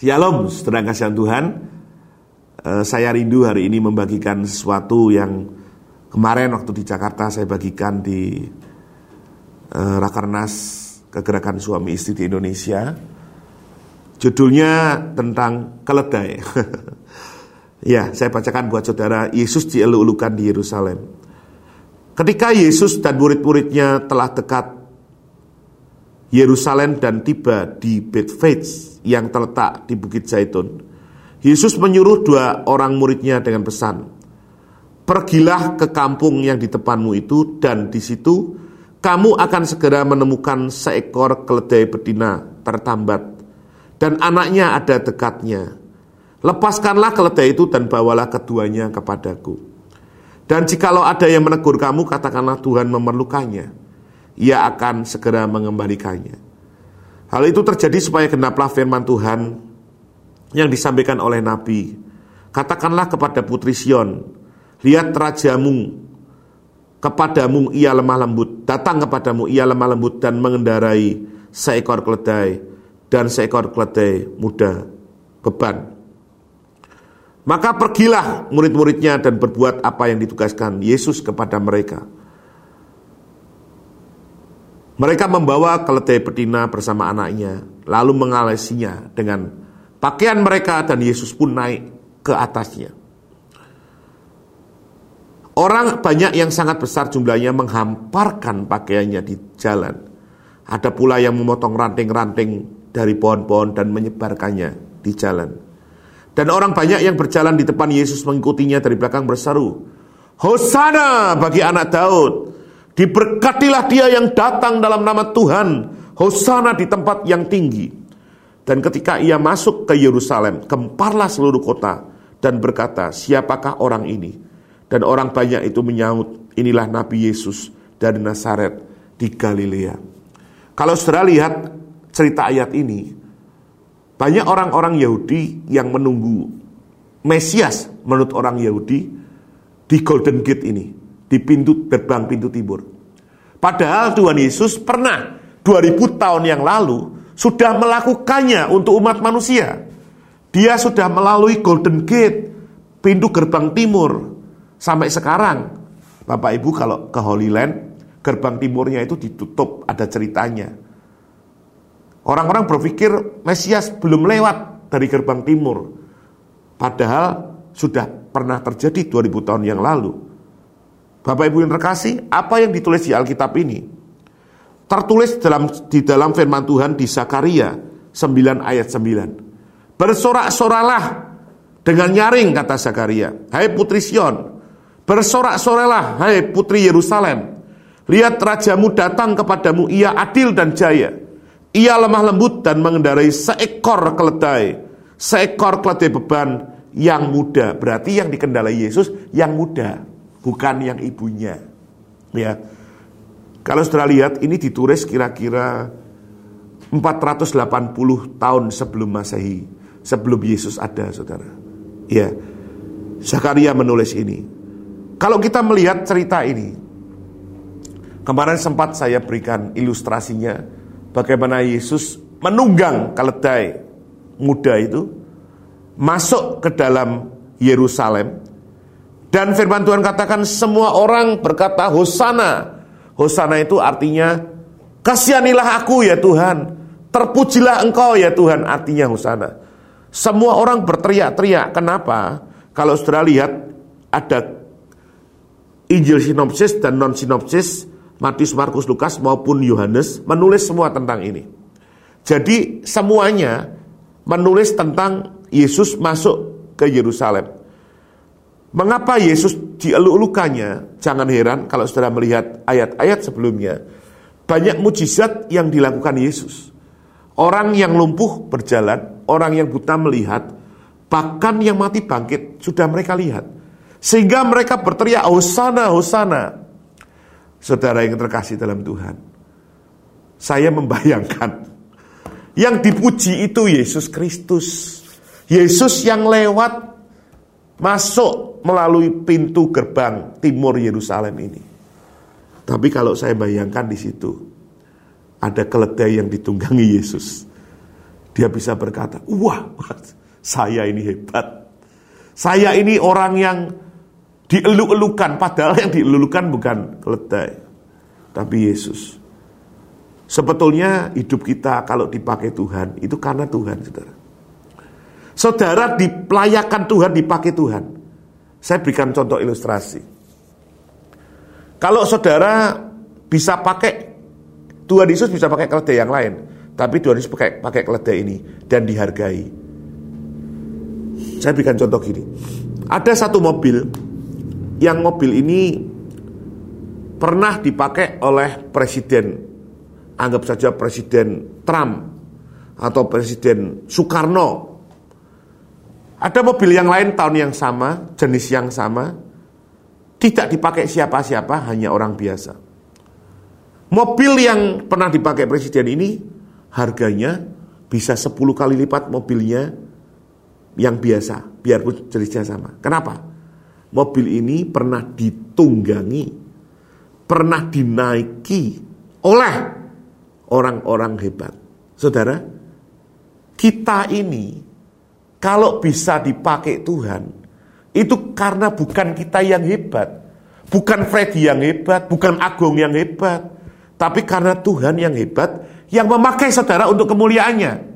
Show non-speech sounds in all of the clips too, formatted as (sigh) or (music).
Shalom, saudara kasihan Tuhan. Eh, saya rindu hari ini membagikan sesuatu yang kemarin waktu di Jakarta saya bagikan di uh, Rakernas Kegerakan Suami Istri di Indonesia. Judulnya tentang keledai. (laughs) ya, saya bacakan buat saudara. Yesus dielulukan di Yerusalem. Ketika Yesus dan murid-muridnya telah dekat Yerusalem dan tiba di Bethphage yang terletak di Bukit Zaitun, Yesus menyuruh dua orang muridnya dengan pesan, Pergilah ke kampung yang di depanmu itu dan di situ kamu akan segera menemukan seekor keledai betina tertambat dan anaknya ada dekatnya. Lepaskanlah keledai itu dan bawalah keduanya kepadaku. Dan jikalau ada yang menegur kamu, katakanlah Tuhan memerlukannya. Ia akan segera mengembalikannya. Hal itu terjadi supaya genaplah firman Tuhan yang disampaikan oleh Nabi. Katakanlah kepada putri Sion, lihat rajamu, kepadamu ia lemah lembut, datang kepadamu ia lemah lembut dan mengendarai seekor keledai dan seekor keledai muda beban. Maka pergilah murid-muridnya dan berbuat apa yang ditugaskan Yesus kepada mereka. Mereka membawa keledai betina bersama anaknya, lalu mengalesinya dengan pakaian mereka dan Yesus pun naik ke atasnya. Orang banyak yang sangat besar jumlahnya menghamparkan pakaiannya di jalan. Ada pula yang memotong ranting-ranting dari pohon-pohon dan menyebarkannya di jalan. Dan orang banyak yang berjalan di depan Yesus mengikutinya dari belakang berseru, Hosana bagi anak Daud, Diberkatilah dia yang datang dalam nama Tuhan. Hosana di tempat yang tinggi. Dan ketika ia masuk ke Yerusalem, gemparlah seluruh kota dan berkata, siapakah orang ini? Dan orang banyak itu menyahut, inilah Nabi Yesus dari Nazaret di Galilea. Kalau saudara lihat cerita ayat ini, banyak orang-orang Yahudi yang menunggu Mesias menurut orang Yahudi di Golden Gate ini di pintu gerbang pintu timur. Padahal Tuhan Yesus pernah 2000 tahun yang lalu sudah melakukannya untuk umat manusia. Dia sudah melalui Golden Gate, pintu gerbang timur. Sampai sekarang, Bapak Ibu kalau ke Holy Land, gerbang timurnya itu ditutup, ada ceritanya. Orang-orang berpikir Mesias belum lewat dari gerbang timur. Padahal sudah pernah terjadi 2000 tahun yang lalu. Bapak Ibu yang terkasih, apa yang ditulis di Alkitab ini? Tertulis dalam di dalam firman Tuhan di Zakaria 9 ayat 9. Bersorak-soralah dengan nyaring kata Zakaria. Hai putri Sion, bersorak-soralah hai putri Yerusalem. Lihat rajamu datang kepadamu, ia adil dan jaya. Ia lemah lembut dan mengendarai seekor keledai, seekor keledai beban yang muda. Berarti yang dikendalai Yesus yang muda bukan yang ibunya. Ya. Kalau sudah lihat ini ditulis kira-kira 480 tahun sebelum Masehi, sebelum Yesus ada, Saudara. Ya. Zakaria menulis ini. Kalau kita melihat cerita ini, kemarin sempat saya berikan ilustrasinya bagaimana Yesus menunggang keledai muda itu masuk ke dalam Yerusalem dan firman Tuhan katakan semua orang berkata Hosana. Hosana itu artinya kasihanilah aku ya Tuhan. Terpujilah engkau ya Tuhan artinya Hosana. Semua orang berteriak-teriak. Kenapa? Kalau saudara lihat ada Injil sinopsis dan non sinopsis Matius, Markus, Lukas maupun Yohanes menulis semua tentang ini. Jadi semuanya menulis tentang Yesus masuk ke Yerusalem. Mengapa Yesus dielulukannya? Jangan heran kalau saudara melihat ayat-ayat sebelumnya. Banyak mujizat yang dilakukan Yesus. Orang yang lumpuh berjalan, orang yang buta melihat, bahkan yang mati bangkit sudah mereka lihat. Sehingga mereka berteriak, Hosana, Hosana. Saudara yang terkasih dalam Tuhan. Saya membayangkan yang dipuji itu Yesus Kristus. Yesus yang lewat masuk melalui pintu gerbang timur Yerusalem ini. Tapi kalau saya bayangkan di situ ada keledai yang ditunggangi Yesus. Dia bisa berkata, wah saya ini hebat. Saya ini orang yang dieluk-elukan, padahal yang dielulukan bukan keledai, tapi Yesus. Sebetulnya hidup kita kalau dipakai Tuhan, itu karena Tuhan, saudara. Saudara dipelayakan Tuhan, dipakai Tuhan. Saya berikan contoh ilustrasi. Kalau saudara bisa pakai, Tuhan Yesus bisa pakai keledai yang lain. Tapi Tuhan Yesus pakai, pakai keledai ini dan dihargai. Saya berikan contoh gini. Ada satu mobil yang mobil ini pernah dipakai oleh presiden, anggap saja presiden Trump atau presiden Soekarno. Ada mobil yang lain tahun yang sama, jenis yang sama, tidak dipakai siapa-siapa, hanya orang biasa. Mobil yang pernah dipakai presiden ini harganya bisa 10 kali lipat mobilnya yang biasa, biarpun jenisnya sama. Kenapa? Mobil ini pernah ditunggangi, pernah dinaiki oleh orang-orang hebat. Saudara, kita ini kalau bisa dipakai Tuhan, itu karena bukan kita yang hebat, bukan Freddy yang hebat, bukan Agung yang hebat, tapi karena Tuhan yang hebat yang memakai saudara untuk kemuliaannya.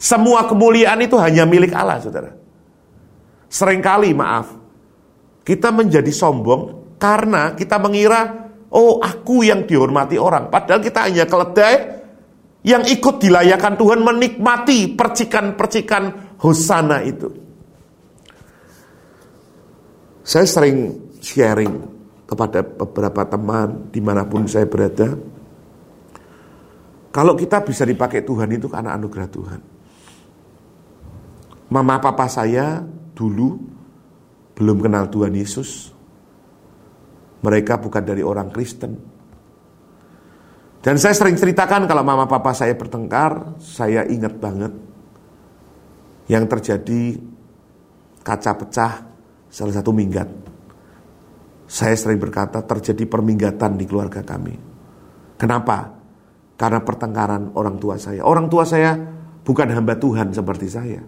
Semua kemuliaan itu hanya milik Allah, saudara. Seringkali, maaf, kita menjadi sombong karena kita mengira, oh aku yang dihormati orang. Padahal kita hanya keledai yang ikut dilayakan Tuhan menikmati percikan-percikan hosana itu. Saya sering sharing kepada beberapa teman di mana pun saya berada, kalau kita bisa dipakai Tuhan itu karena anugerah Tuhan. Mama papa saya dulu belum kenal Tuhan Yesus. Mereka bukan dari orang Kristen. Dan saya sering ceritakan kalau mama papa saya bertengkar, saya ingat banget yang terjadi kaca pecah salah satu minggat. Saya sering berkata terjadi perminggatan di keluarga kami. Kenapa? Karena pertengkaran orang tua saya. Orang tua saya bukan hamba Tuhan seperti saya.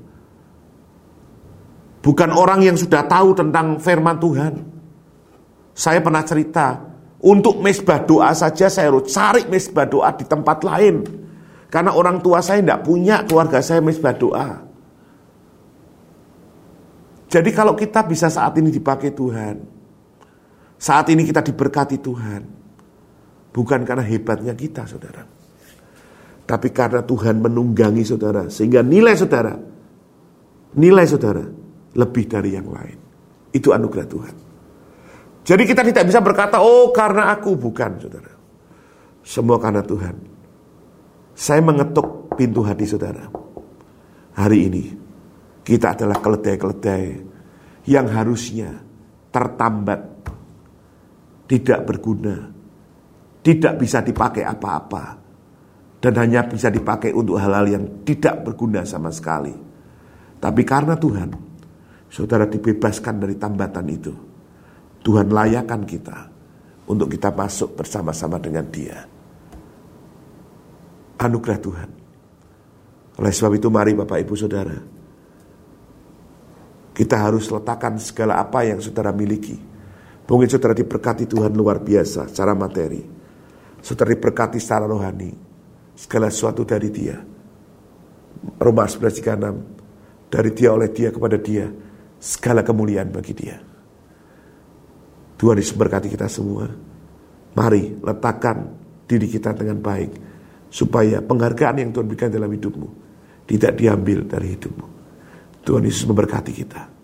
Bukan orang yang sudah tahu tentang firman Tuhan. Saya pernah cerita, untuk mesbah doa saja saya harus cari mesbah doa di tempat lain. Karena orang tua saya tidak punya keluarga saya mesbah doa. Jadi kalau kita bisa saat ini dipakai Tuhan, saat ini kita diberkati Tuhan, bukan karena hebatnya kita, saudara. Tapi karena Tuhan menunggangi saudara, sehingga nilai saudara, nilai saudara lebih dari yang lain. Itu anugerah Tuhan. Jadi kita tidak bisa berkata, oh karena aku bukan, saudara. Semua karena Tuhan. Saya mengetuk pintu hati saudara. Hari ini, kita adalah keledai-keledai yang harusnya tertambat, tidak berguna, tidak bisa dipakai apa-apa dan hanya bisa dipakai untuk hal-hal yang tidak berguna sama sekali. Tapi karena Tuhan, saudara dibebaskan dari tambatan itu. Tuhan layakan kita untuk kita masuk bersama-sama dengan Dia. Anugerah Tuhan. Oleh sebab itu mari Bapak Ibu Saudara, kita harus letakkan segala apa yang saudara miliki. Mungkin saudara diberkati Tuhan luar biasa secara materi. Saudara diberkati secara rohani segala sesuatu dari dia. Roma 11.36 Dari dia oleh dia kepada dia Segala kemuliaan bagi dia Tuhan Yesus berkati kita semua. Mari letakkan diri kita dengan baik Supaya penghargaan yang Tuhan berikan dalam hidupmu Tidak diambil dari hidupmu. Tuhan Yesus memberkati kita